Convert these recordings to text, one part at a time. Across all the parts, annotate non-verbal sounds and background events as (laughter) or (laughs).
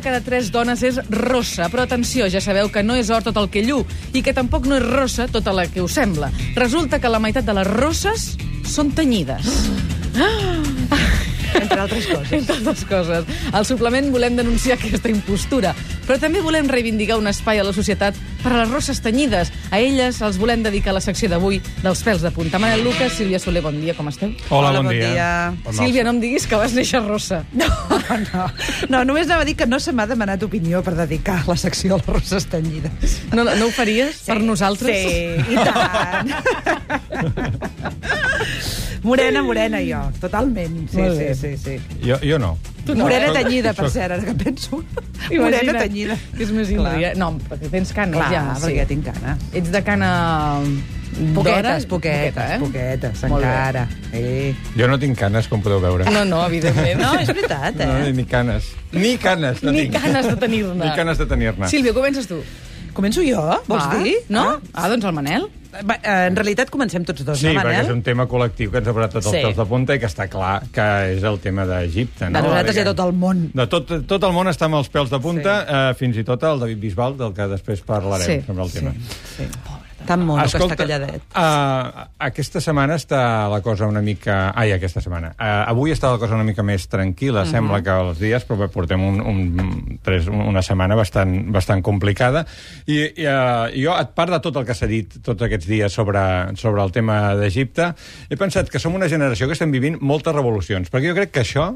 Cada tres dones és rossa, però atenció, ja sabeu que no és or tot el que llu i que tampoc no és rossa tota la que us sembla. Resulta que la meitat de les rosses són tenyides. Entre altres coses. (laughs) Entre altres coses. Al suplement volem denunciar aquesta impostura, però també volem reivindicar un espai a la societat per a les rosses tenyides. A elles els volem dedicar la secció d'avui dels pèls de punta. Manel Lucas, Sílvia Soler, bon dia, com esteu? Hola, Hola, bon, bon dia. dia. Bon Sílvia, no em diguis que vas néixer rossa. (laughs) No, no. No, només anava a dir que no se m'ha demanat opinió per dedicar la secció a les rosses tenyides. No, no ho faries per nosaltres? Sí, i tant. (laughs) morena, morena, jo, totalment. Sí, Molt sí, bé. sí, sí. Jo, jo no. Tu no. Morena tenyida, per cert, ara que penso. Morena tenyida. Que és més Clar. indria. No, perquè tens canes Clar, ja. perquè tinc cana. Ets de cana... Poquetes, d'hora? poquetes, eh? poquetes, encara. Eh. Jo no tinc canes, com podeu veure. No, no, evidentment. No, és veritat, No, eh? ni canes. Ni canes no Ni tinc. ganes de tenir-ne. Ni ganes de tenir-ne. Sílvia, comences tu. Començo jo, vols Va, dir? No? Ah? Ah, doncs el Manel. Va, eh, en realitat comencem tots dos, Sí, no, perquè Manel? és un tema col·lectiu que ens ha posat tots els Sí. pèls de punta i que està clar que és el tema d'Egipte. De No? nosaltres i de tot el món. De tot, tot el món està amb els pèls de punta, sí. eh, fins i tot el David Bisbal, del que després parlarem Sí, sobre el tema. Sí. Tan mono que està calladet. Uh, aquesta setmana està la cosa una mica... Ai, aquesta setmana. Uh, avui està la cosa una mica més tranquil·la, uh -huh. sembla que els dies, però bé, portem un, un, tres, una setmana bastant, bastant complicada. I, i uh, jo, a part de tot el que s'ha dit tots aquests dies sobre, sobre el tema d'Egipte, he pensat que som una generació que estem vivint moltes revolucions, perquè jo crec que això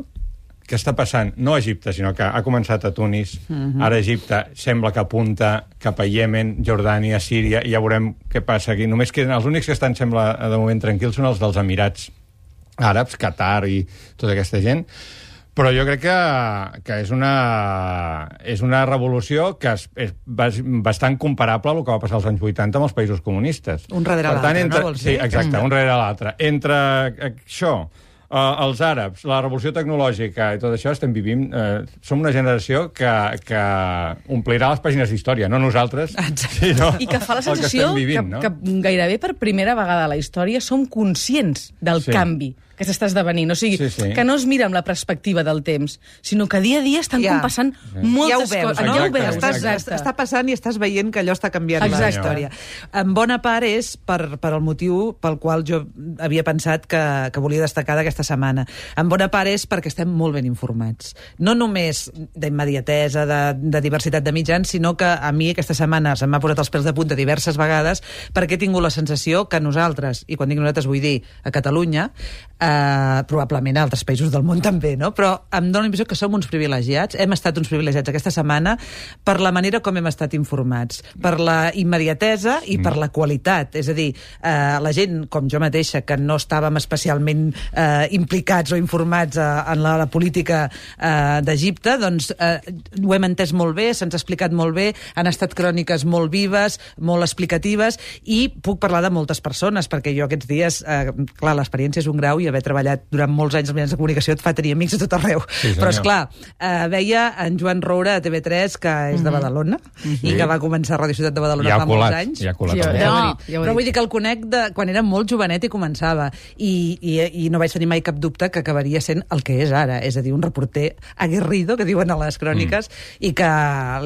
que està passant, no a Egipte, sinó que ha començat a Tunis, uh -huh. ara a Egipte sembla que apunta cap a Iemen, Jordània, Síria, i ja veurem què passa aquí. Només que els únics que estan, sembla, de moment tranquils són els dels Emirats Àrabs, Qatar i tota aquesta gent. Però jo crec que, que és, una, és una revolució que és, és bas- bastant comparable al que va passar als anys 80 amb els països comunistes. Un darrere l'altre, no vols Sí, dir? exacte, un darrere l'altre. Entre això, uh, els àrabs, la revolució tecnològica i tot això, estem vivint... Uh, som una generació que, que omplirà les pàgines d'història, no nosaltres, sinó I que fa la que sensació estem vivint, que, no? que gairebé per primera vegada a la història som conscients del Sí. canvi que s'està esdevenint. O sigui, Sí, sí. que no es mira amb la perspectiva del temps, sinó que dia a dia estan Ja. com passant Ja moltes ho veus, coses. no? Ja ho Exacte, veus, Estàs, exacte. està passant i estàs veient que allò està canviant la Exacte. història. En bona part és per, per el motiu pel qual jo havia pensat que, que volia destacar d'aquesta setmana. En bona part és perquè estem molt ben informats. No només d'immediatesa, de, de diversitat de mitjans, sinó que a mi aquesta setmana se'm m'ha posat els pèls de punta diverses vegades perquè he tingut la sensació que nosaltres, i quan dic nosaltres vull dir a Catalunya, eh, probablement a altres països del món també, no? però em dóna la impressió que som uns privilegiats, hem estat uns privilegiats aquesta setmana per la manera com hem estat informats, per la immediatesa i per la qualitat. És a dir, eh, la gent, com jo mateixa, que no estàvem especialment eh, implicats o informats eh, en la, la política eh, d'Egipte, doncs eh, ho hem entès molt bé, se'ns ha explicat molt bé, han estat cròniques molt vives, molt explicatives, i puc parlar de moltes persones, perquè jo aquests dies, eh, clar, l'experiència és un grau i haver treballat durant molts anys als mitjans de comunicació et fa tenir amics a tot arreu. Sí, senyor. Però, és clar, eh, veia en Joan Roura a TV3, que és de Badalona, i que va començar a Radio Ciutat de Badalona Ja fa molts colat, anys. ja ha colat. Ja- també. ja No, ja he però vull dir que el conec de quan era molt jovenet i començava. I, i, I no vaig tenir mai cap dubte que acabaria sent el que és ara, és a dir, un reporter aguerrido, que diuen a les cròniques, mm. i que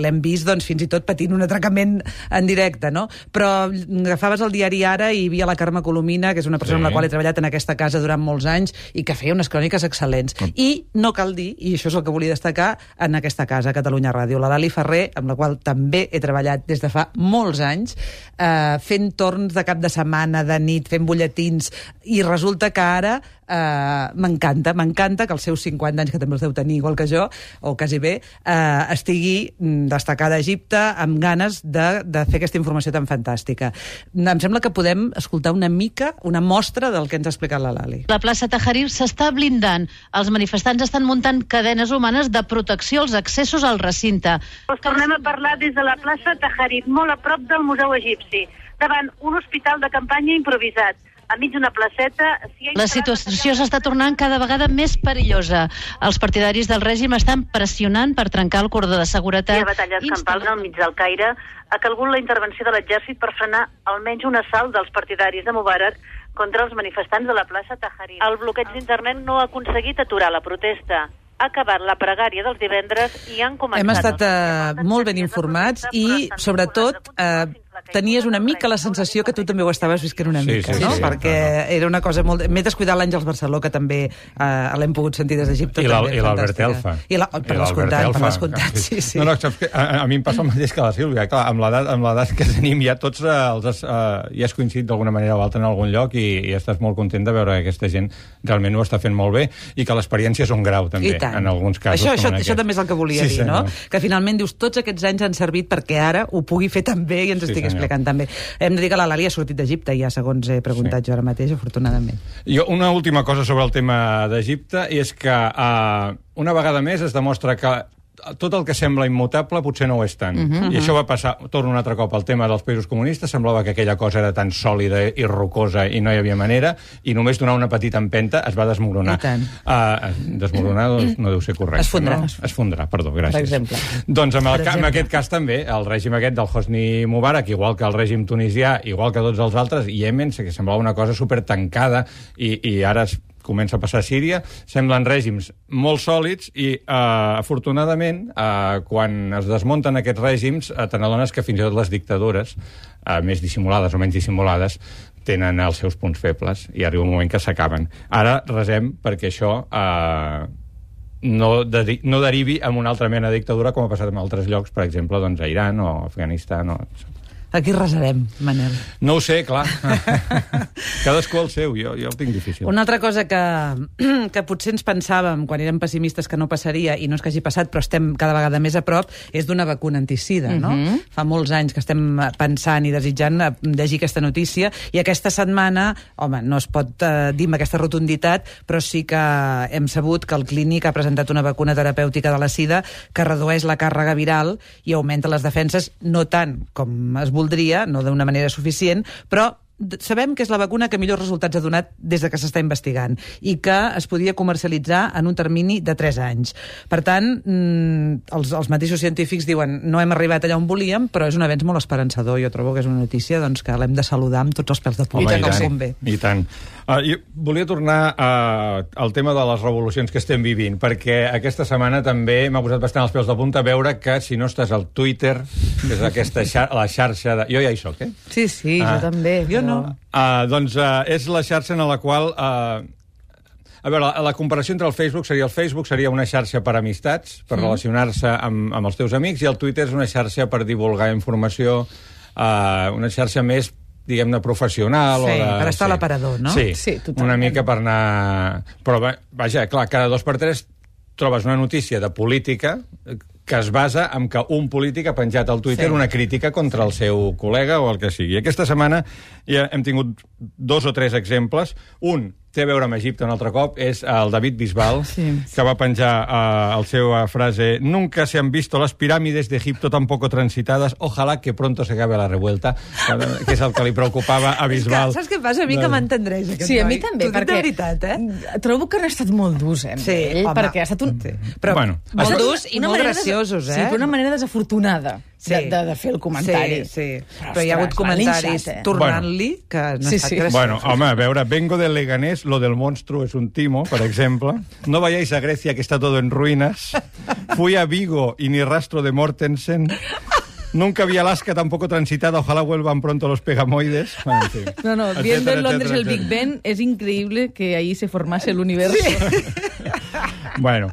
l'hem vist doncs, fins i tot patint un atracament en directe, no? Però agafaves el diari Ara i hi havia la Carme Colomina, que és una persona Sí. amb la qual he treballat en aquesta casa durant molts anys i que feia unes cròniques excel·lents. Mm. I no cal dir, i això és el que volia destacar, en aquesta casa, Catalunya Ràdio, la Lali Ferrer, amb la qual també he treballat des de fa molts anys, eh, fent torns de cap de setmana, de nit, fent butlletins, i resulta que ara eh, m'encanta, m'encanta que els seus 50 anys, que també els deu tenir igual que jo, o quasi bé, eh, estigui mm, destacada a Egipte amb ganes de, de fer aquesta informació tan fantàstica. Em sembla que podem escoltar una mica, una mostra del que ens ha explicat la Lali. La plaça Tahrir s'està blindant. Els manifestants estan muntant cadenes humanes de protecció als accessos al recinte. Us tornem a parlar des de la plaça Taharit, molt a prop del Museu Egipci, davant un hospital de campanya improvisat. Enmig d'una placeta... ha La situació s'està tornant cada vegada més perillosa. Els partidaris del règim estan pressionant per trencar el cordó de Hi seguretat. ha batalles campals al mig del Caire. Ha calgut la intervenció de l'exèrcit per frenar almenys un assalt dels partidaris de Mubarak contra els manifestants de la plaça Tahrir. El bloqueig d'internet no ha aconseguit aturar la protesta. ha acabat la pregària dels divendres i han començat... Hem estat eh, molt ben informats i, sobretot, eh, tenies una mica la sensació que tu també ho estaves visquent una Sí, mica, sí, no? sí, Perquè no, era una cosa molt... M'he descuidat l'Àngels Barceló, que també eh, l'hem pogut sentir des d'Egipte. I l'Al- també, i l'Albert. Elfa. I la, per descomptat, per descomptat, sí, sí. No, no, saps que a, a mi em passa el mateix que la Sílvia. Clar, amb l'edat amb l'edat que tenim ja tots eh, els has, eh, ja has coincidit d'alguna manera o altra en algun lloc i, i estàs molt content de veure que aquesta gent realment ho està fent molt bé i que l'experiència és un grau, també, en alguns casos. Això, això, això també és el que volia Sí, dir, no? senyor. Que finalment dius, tots aquests anys han servit perquè ara ho pugui fer tan bé i ens Sí, estigui senyor. explicant tan bé. Hem de dir que la Lali ha sortit d'Egipte, ja segons he preguntat Sí. jo ara mateix, afortunadament. Jo, una última cosa sobre el tema d'Egipte és que uh, una vegada més es demostra que tot el que sembla immutable potser no ho és tant. Uh -huh. I això va passar, torno un altre cop al tema dels països comunistes, semblava que aquella cosa era tan sòlida i rocosa i no hi havia manera, i només donar una petita empenta es va desmoronar. Uh, desmoronar doncs, no deu ser correcte. Esfondrar. No? Esfondrar, perdó, gràcies. Per exemple. Doncs amb, el, Per ca- en exemple. aquest cas també, el règim aquest del Hosni Mubarak, igual que el règim tunisià, igual que tots els altres, Yemen, que semblava una cosa super tancada i, i ara es comença a passar a Síria, semblen règims molt sòlids i, eh, afortunadament, eh, quan es desmunten aquests règims, eh, te n'adones que fins i tot les dictadures, eh, més dissimulades o menys dissimulades, tenen els seus punts febles i arriba un moment que s'acaben. Ara resem perquè això eh, no, de, no derivi en una altra mena de dictadura com ha passat en altres llocs, per exemple, doncs, a Iran o Afganistan. O... Aquí resarem, Manel. No ho sé, clar. (laughs) Cadascú el seu, jo, jo el tinc difícil. Una altra cosa que, (clears throat) que potser ens pensàvem quan érem pessimistes que no passaria, i no és que hagi passat, però estem cada vegada més a prop, és d'una vacuna anticida, no? Fa molts anys que estem pensant i desitjant eh, llegir aquesta notícia, i aquesta setmana, home, no es pot eh, dir amb aquesta rotunditat, però sí que hem sabut que el Clínic ha presentat una vacuna terapèutica de la sida que redueix la càrrega viral i augmenta les defenses, no tant com es voldria, no d'una manera suficient, però sabem que és la vacuna que millors resultats ha donat des de que s'està investigant i que es podia comercialitzar en un termini de 3 anys. Per tant, mm, els, els mateixos científics diuen no hem arribat allà on volíem, però és un avenç molt esperançador. Jo trobo que és una notícia doncs, que l'hem de saludar amb tots els pèls de i com convé. I tant. Uh, jo volia tornar uh, al tema de les revolucions que estem vivint, perquè aquesta setmana també m'ha posat bastant els pèls de punta veure que si no estàs al Twitter, que és aquesta xar la xarxa de... Jo ja hi soc, eh? Sí, sí, Ah. jo també. Jo no. Uh, doncs uh, és la xarxa en la qual... Uh, a veure, la, la comparació entre el Facebook seria el Facebook seria una xarxa per amistats, per relacionar-se amb, amb els teus amics, i el Twitter és una xarxa per divulgar informació, uh, una xarxa més diguem-ne, professional. Sí, o de, per estar a l'aparador, no? Sí, Sí, totalment. una mica per anar... Però, va- vaja, clar, cada dos per tres trobes una notícia de política que es basa en que un polític ha penjat al Twitter Sí. sí. una crítica contra el seu col·lega o el que sigui. Aquesta setmana ja hem tingut dos o tres exemples. Un té a veure amb Egipte un altre cop, és el David Bisbal, Sí. que va penjar uh, el seu uh, frase Nunca se han visto las pirámides de Egipto tampoco transitadas, ojalá que pronto se acabe la revuelta, (laughs) que és el que li preocupava a Bisbal. És que, saps què passa? A mi que m'entendreix, aquest Sí, a mi noi. també, perquè... De veritat, eh? Trobo que han estat molt durs, eh, Sí, ell, home. perquè ha estat un... Sí. Però Bueno, molt això- durs i molt manera graciosos, eh? Sí, però una manera desafortunada Sí. de, de, de fer el comentari. Sí, sí. Però, Però, hi ha hagut comentaris eh? tornant-li que no Sí, ha estat sí. graciosos. Bueno, home, a veure, vengo del Leganés, lo del monstruo es un timo, por ejemplo. No vayáis a Grecia, que está todo en ruinas. Fui a Vigo y ni rastro de Mortensen. Nunca vi Alaska tampoco transitada, ojalá vuelvan pronto los pegamoides. Bueno, en fin. No, no, Etcétera, viendo en Londres etcétera, el Big. Ben, es increíble que ahí se formase el universo. Bueno,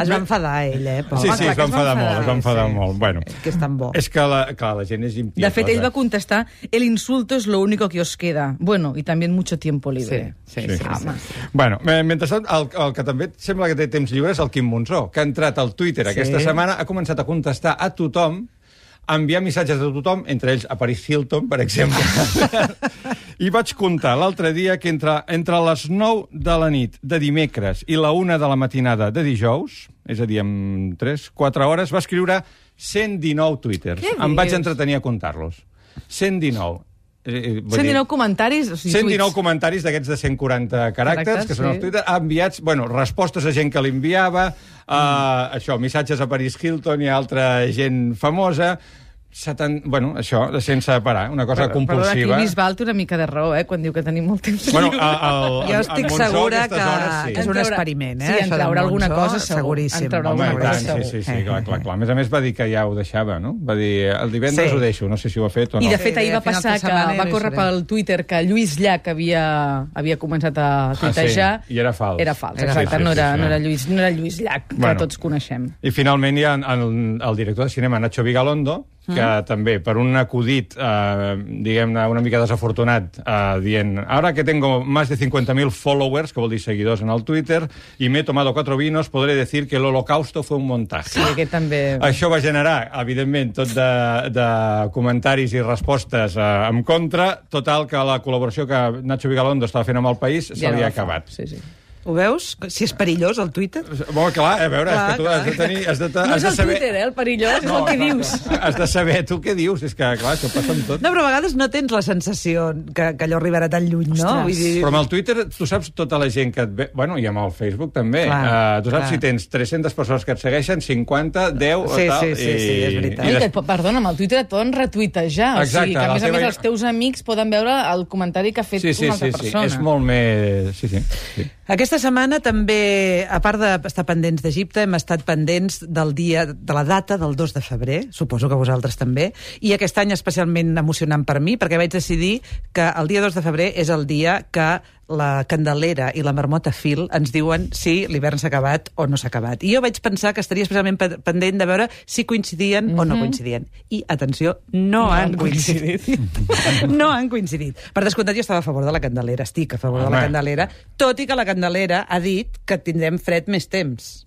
Es va enfadar ell, eh? Pobre. sí, sí, es va enfadar molt, es va enfadar sí, molt. Bueno, Que és tan bo. és que la, clar, la gent és impiosa. De fet, ell va contestar, el insulto es lo único que os queda. Bueno, y también mucho tiempo libre. Sí, Sí. sí, Home. Bueno, eh, mentrestant, el, el que també sembla que té temps lliure és el Quim Monzó, que ha entrat al Twitter Sí. aquesta setmana, ha començat a contestar a tothom, enviar missatges a tothom, entre ells a Paris Hilton, per exemple. (laughs) I vaig comptar l'altre dia que entre, entre les 9 de la nit de dimecres i la 1 de la matinada de dijous, és a dir, en 3, 4 hores, va escriure 119 twitters. Què Em vaig entretenir a comptar-los. 119. Eh, eh, vull dir- 119 comentaris, o sigui, 119 tuits. comentaris d'aquests de 140 caràcters, Caràcters, que són sí. els Twitter, ha enviats, bueno, respostes a gent que li enviava, uh, això, missatges a Paris Hilton i a altra gent famosa, seten... bueno, això, sense parar, una cosa aquí compulsiva. Bisbal té una mica de raó, eh, quan diu que tenim molt temps Bueno, lliure. a, a, Jo estic segura que, hores, sí. que és un experiment, eh? sí, en traurà alguna cosa segur. Seguríssim. En traurà Home, alguna i cosa tant, sí, segur. sí, sí, clar, clar, clar. A més a més va dir que ja ho deixava, no? Va dir, el divendres Sí. ho deixo, no sé si ho ha fet o no. I de fet ahir va a passar que va córrer pel Twitter que Lluís Llach havia, havia començat a tuitejar. Ah, sí? I era fals. Era fals, Era exacte. no, era, Sí, sí, sí. no, era Lluís, no era Lluís Llach, que Bueno. tots coneixem. I finalment hi ha el, el director de cinema, Nacho Vigalondo, que Mm. també, per un acudit, eh, diguem-ne, una mica desafortunat, eh, dient, ahora que tengo más de 50.000 followers, que vol dir seguidors en el Twitter, y me he tomado cuatro vinos, podré decir que el holocausto fue un montaje. Sí, aquest també... Això va generar, evidentment, tot de, de comentaris i respostes eh, en contra. Total, que la col·laboració que Nacho Vigalondo estava fent amb el País se Ja no li ha acabat. Sí, sí. Ho veus? Si és perillós, el Twitter. Bueno, clar, a veure, Clar, és que tu clar. has de tenir... Has de, No has és de el saber... Twitter, eh, el perillós, és el que dius. Has de saber tu què dius. És que, clar, això passa amb tot. No, però a vegades no tens la sensació que, que allò arribarà tan lluny, no? Ostres. Vull dir... Però amb el Twitter tu saps tota la gent que et ve... Bueno, i amb el Facebook també. Clar, uh, tu saps clar. si tens 300 persones que et segueixen, 50, 10 o Sí, tal. sí, sí, i, sí, és veritat. No, I i des... que, perdona, amb el Twitter et poden retuitejar. Exacte, o sigui, que a més a teva- més els teus amics poden veure el comentari que ha fet Sí, sí, una sí, altra sí. persona. És molt més... Sí, sí. sí. Aquesta setmana també, a part d'estar pendents d'Egipte, hem estat pendents del dia, de la data del 2 de febrer, suposo que vosaltres també, i aquest any especialment emocionant per mi, perquè vaig decidir que el dia 2 de febrer és el dia que la Candelera i la Marmota Fil ens diuen si l'hivern s'ha acabat o no s'ha acabat. I jo vaig pensar que estaria especialment pe- pendent de veure si coincidien o no coincidien. I, atenció, no, han han coincidit. (laughs) no han coincidit. Per descomptat, jo estava a favor de la Candelera, estic a favor de la Home. Candelera, tot i que la Candelera ha dit que tindrem fred més temps.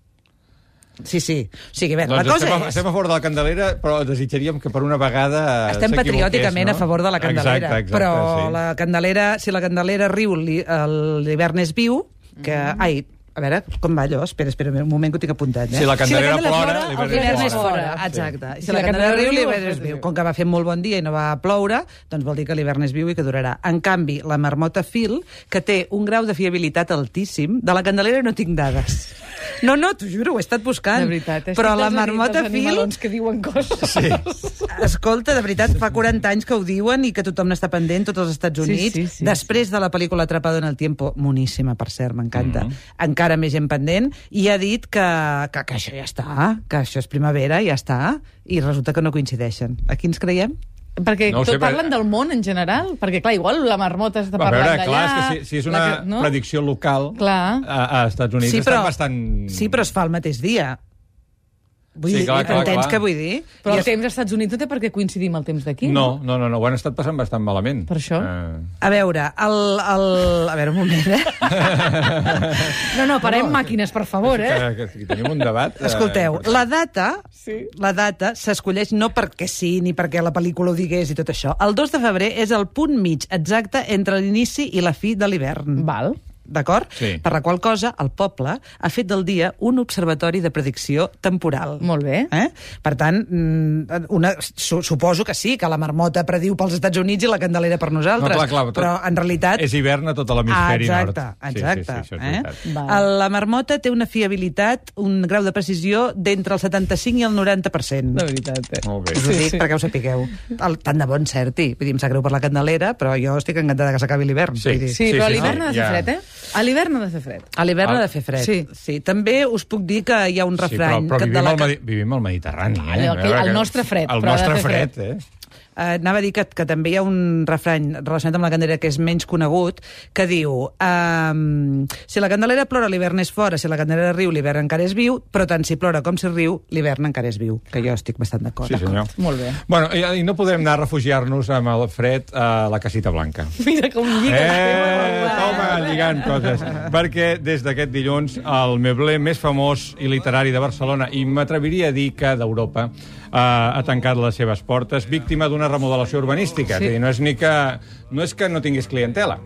Sí, sí. O sigui, bé, la Doncs cosa estem, a, és... estem a favor de la Candelera, però desitjaríem que per una vegada Estem patriòticament no? a favor de la Candelera, Exacte, exacte, però sí. la Candelera, si la Candelera riu, l'hivern és viu, que... Mm. Ai, a veure, com va allò? Espera, espera, un moment que ho tinc apuntat. Eh? Si la Candelera plora, el l'hivern és és fora. fora. Exacte. I si, Si la la Candelera riu, l'hivern és viu. Com que va fer molt bon dia i no va ploure, doncs vol dir que l'hivern és viu i que durarà. En canvi, la marmota fil, que té un grau de fiabilitat altíssim, de la Candelera no tinc dades. No, no, t'ho juro, ho he estat buscant. De veritat, Però la marmota fil... que diuen coses. Sí. Escolta, de veritat, fa 40 anys que ho diuen i que tothom n'està pendent, tots els Estats Sí, Units. sí, sí, Després de la pel·lícula Atrapado en el tiempo, moníssima, per cert, m'encanta, Mm-hmm. encara més gent pendent, i ha dit que, que, que això ja està, que això és primavera, ja està, i resulta que no coincideixen. A qui ens creiem? Perquè No tot sé, però- parlen del món en general, perquè clar, igual la marmota està A parlant veure, d'allà... clar, és que si, si és una que- no? predicció local Clar. a, a Estats Units sí, està bastant... sí, però es fa el mateix dia. Vull Sí, dir, clar, clar, entens clar. què vull dir? Però I el es- temps als Estats Units no té per què coincidir amb el temps d'aquí. No, no, no, no, ho han estat passant bastant malament. Per això? Eh, A veure, el, el... A veure, un moment, eh? (laughs) No, no, parem màquines, per favor, eh? que, que, que tenim un debat... eh, Escolteu, la data, Sí. la data s'escolleix no perquè sí ni perquè la pel·lícula ho digués i tot això. El 2 de febrer és el punt mig exacte entre l'inici i la fi de l'hivern. Val. D'acord? Sí. Per la qual cosa, el poble ha fet del dia un observatori de predicció temporal. Molt bé. Eh? Per tant, mm, una, su suposo que sí, que la marmota prediu pels Estats Units i la candelera per nosaltres. No, clar, clar, tot- però en realitat... És hivern a tot l'hemisferi ah, nord. exacte, Sí, exacte. Sí, sí, això és eh? Val. El, la marmota té una fiabilitat, un grau de precisió d'entre el 75 i el 90%. De veritat, eh? Molt bé. Us ho dic perquè ho sapigueu. El, tant de bon certi. Vull dir, em sap greu per la Candelera, però jo estic encantada que s'acabi l'hivern. Sí. Vull dir. Sí, Sí, però sí, l'hivern sí, ha de fer ja. fred, eh? A l'hivern ha de fer fred. A l'hivern Ah, ha de fer fred. sí. sí. També us puc dir que hi ha un Sí, però, refrany... però que vivim, de la... al, Medi- vivim al Mediterrani, eh? Allò A que- veure el que- nostre fred, El nostre fred, fred. eh? Eh, anava a dir que, que també hi ha un refrany relacionat amb la candelera que és menys conegut, que diu um, si la candelera plora, l'hivern és fora, si la candelera riu, l'hivern encara és viu, però tant si plora com si riu, l'hivern encara és viu. Que jo estic bastant d'acord. Sí, senyor. Molt bé. Bueno, i, i no podem anar a refugiar-nos amb el fred a la casita blanca. (laughs) Mira com lliga. Eh, toma, lligant coses. Perquè des d'aquest dilluns el mebler més famós i literari de Barcelona, i m'atreviria a dir que d'Europa, ha tancat les seves portes, víctima d'una remodelació urbanística. Sí. És dir, no és, ni que, no és que no tinguis clientela,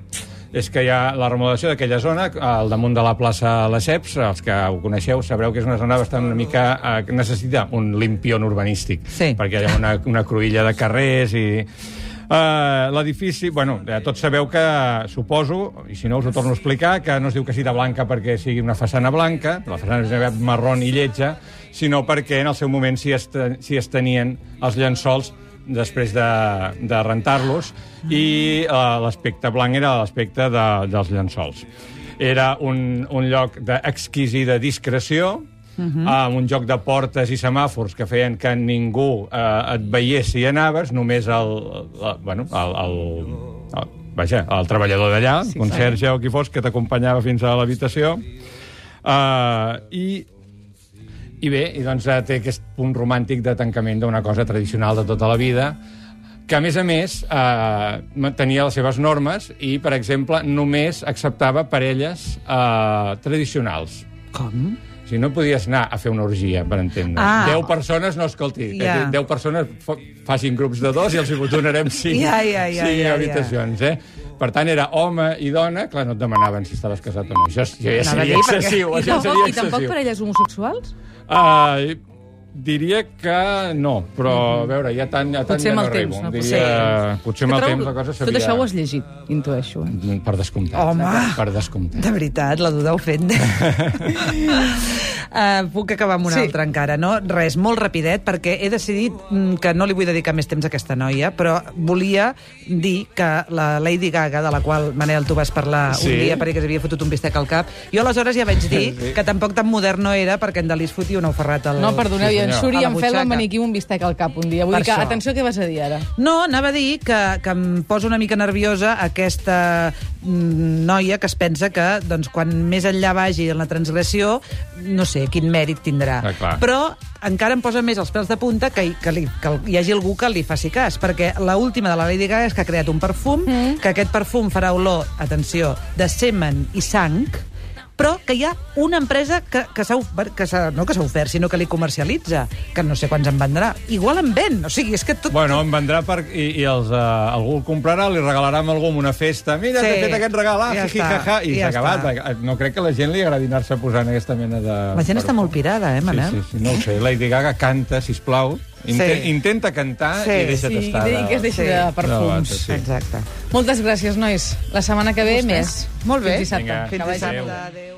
és que hi ha la remodelació d'aquella zona, al damunt de la plaça Lesseps, els que ho coneixeu sabreu que és una zona bastant una mica... Eh, necessita un limpion urbanístic, Sí. perquè hi ha una, una cruïlla de carrers i... Uh, L'edifici, bueno, eh, tots sabeu que, suposo, i si no us ho torno a explicar, que no es diu casita blanca perquè sigui una façana blanca, la façana és marrón i lletja, sinó perquè en el seu moment s'hi est s'hi estenien els llençols després de, de rentar-los, i eh, l'aspecte blanc era l'aspecte de, dels llençols. Era un, un lloc d'exquisida discreció, Uh -huh. amb un joc de portes i semàfors que feien que ningú eh, et veiés si anaves, només el, el, bueno, el, el, el, vaja, el treballador d'allà, sí, conserge o qui fos, que t'acompanyava fins a l'habitació. Uh, I i bé, i doncs eh, té aquest punt romàntic de tancament d'una cosa tradicional de tota la vida, que, a més a més, eh, tenia les seves normes i, per exemple, només acceptava parelles eh, tradicionals. Com? Sigui, no podies anar a fer una orgia, per entendre. Ah. 10 persones, no, escolti, yeah. 10 persones fa- facin grups de dos i els hi donarem (laughs) 5, Ja, ja, ja, cinc ja, ja. habitacions, eh? Per tant, era home i dona, clar, no et demanaven si estaves casat o no. Això, això ja seria dir, perquè- excessiu, I això (laughs) tampoc, seria I tampoc excessiu. parelles homosexuals? Uh, diria que no, però a veure, ja tant, ja tant Potser ja no temps, arribo. no? Diria, potser amb el temps la cosa Tot s'havia... això ho has llegit, intueixo. Eh? Per descomptat. Home! Per descomptat. De veritat, la duda ofèn. uh, (laughs) (laughs) puc acabar amb una Sí. altra encara, no? Res, molt rapidet, perquè he decidit mm, que no li vull dedicar més temps a aquesta noia, però volia dir que la Lady Gaga, de la qual, Manel, tu vas parlar Sí. un dia perquè s'havia fotut un bistec al cap, jo aleshores ja vaig (laughs) dir Sí. que tampoc tan modern no era perquè en Dalí es fotia un auferrat al... No, perdoneu, Sí, i en. Suri em butxaca. el maniquí un bistec al cap un dia. Vull Per dir que, això. atenció, què vas a dir ara? No, anava a dir que, que em posa una mica nerviosa aquesta mm, noia que es pensa que doncs, quan més enllà vagi en la transgressió, no sé quin mèrit tindrà. Ah, clar. Però encara em posa més els pèls de punta que, hi- que, li, que hi hagi algú que li faci cas, perquè la última de la Lady Gaga és que ha creat un perfum, mm. que aquest perfum farà olor, atenció, de semen i sang, però que hi ha una empresa que, que s'ha que no que s'ha ofert, sinó que li comercialitza, que no sé quants en vendrà. Igual en ven, o sigui, és que tot... Bueno, en vendrà per, i, i els, uh, algú el comprarà, li regalarà amb algú en una festa. Mira, Sí, t'he fet aquest regal, ah, ja jiji, està, jaja, i ja s'ha acabat. No crec que la gent li agradi anar-se posant aquesta mena de... La gent està molt pirada, eh, Manel? Sí, sí, sí, no ho sé. Lady Gaga canta, sisplau. Inten Sí. Intenta cantar Sí. i deixa't Sí, estar. i de- que es deixi Sí. de perfums. Sí. Exacte. Moltes gràcies, nois. La setmana que ve, més. Molt bé. Fins dissabte. Vinga. Fins dissabte. Adéu.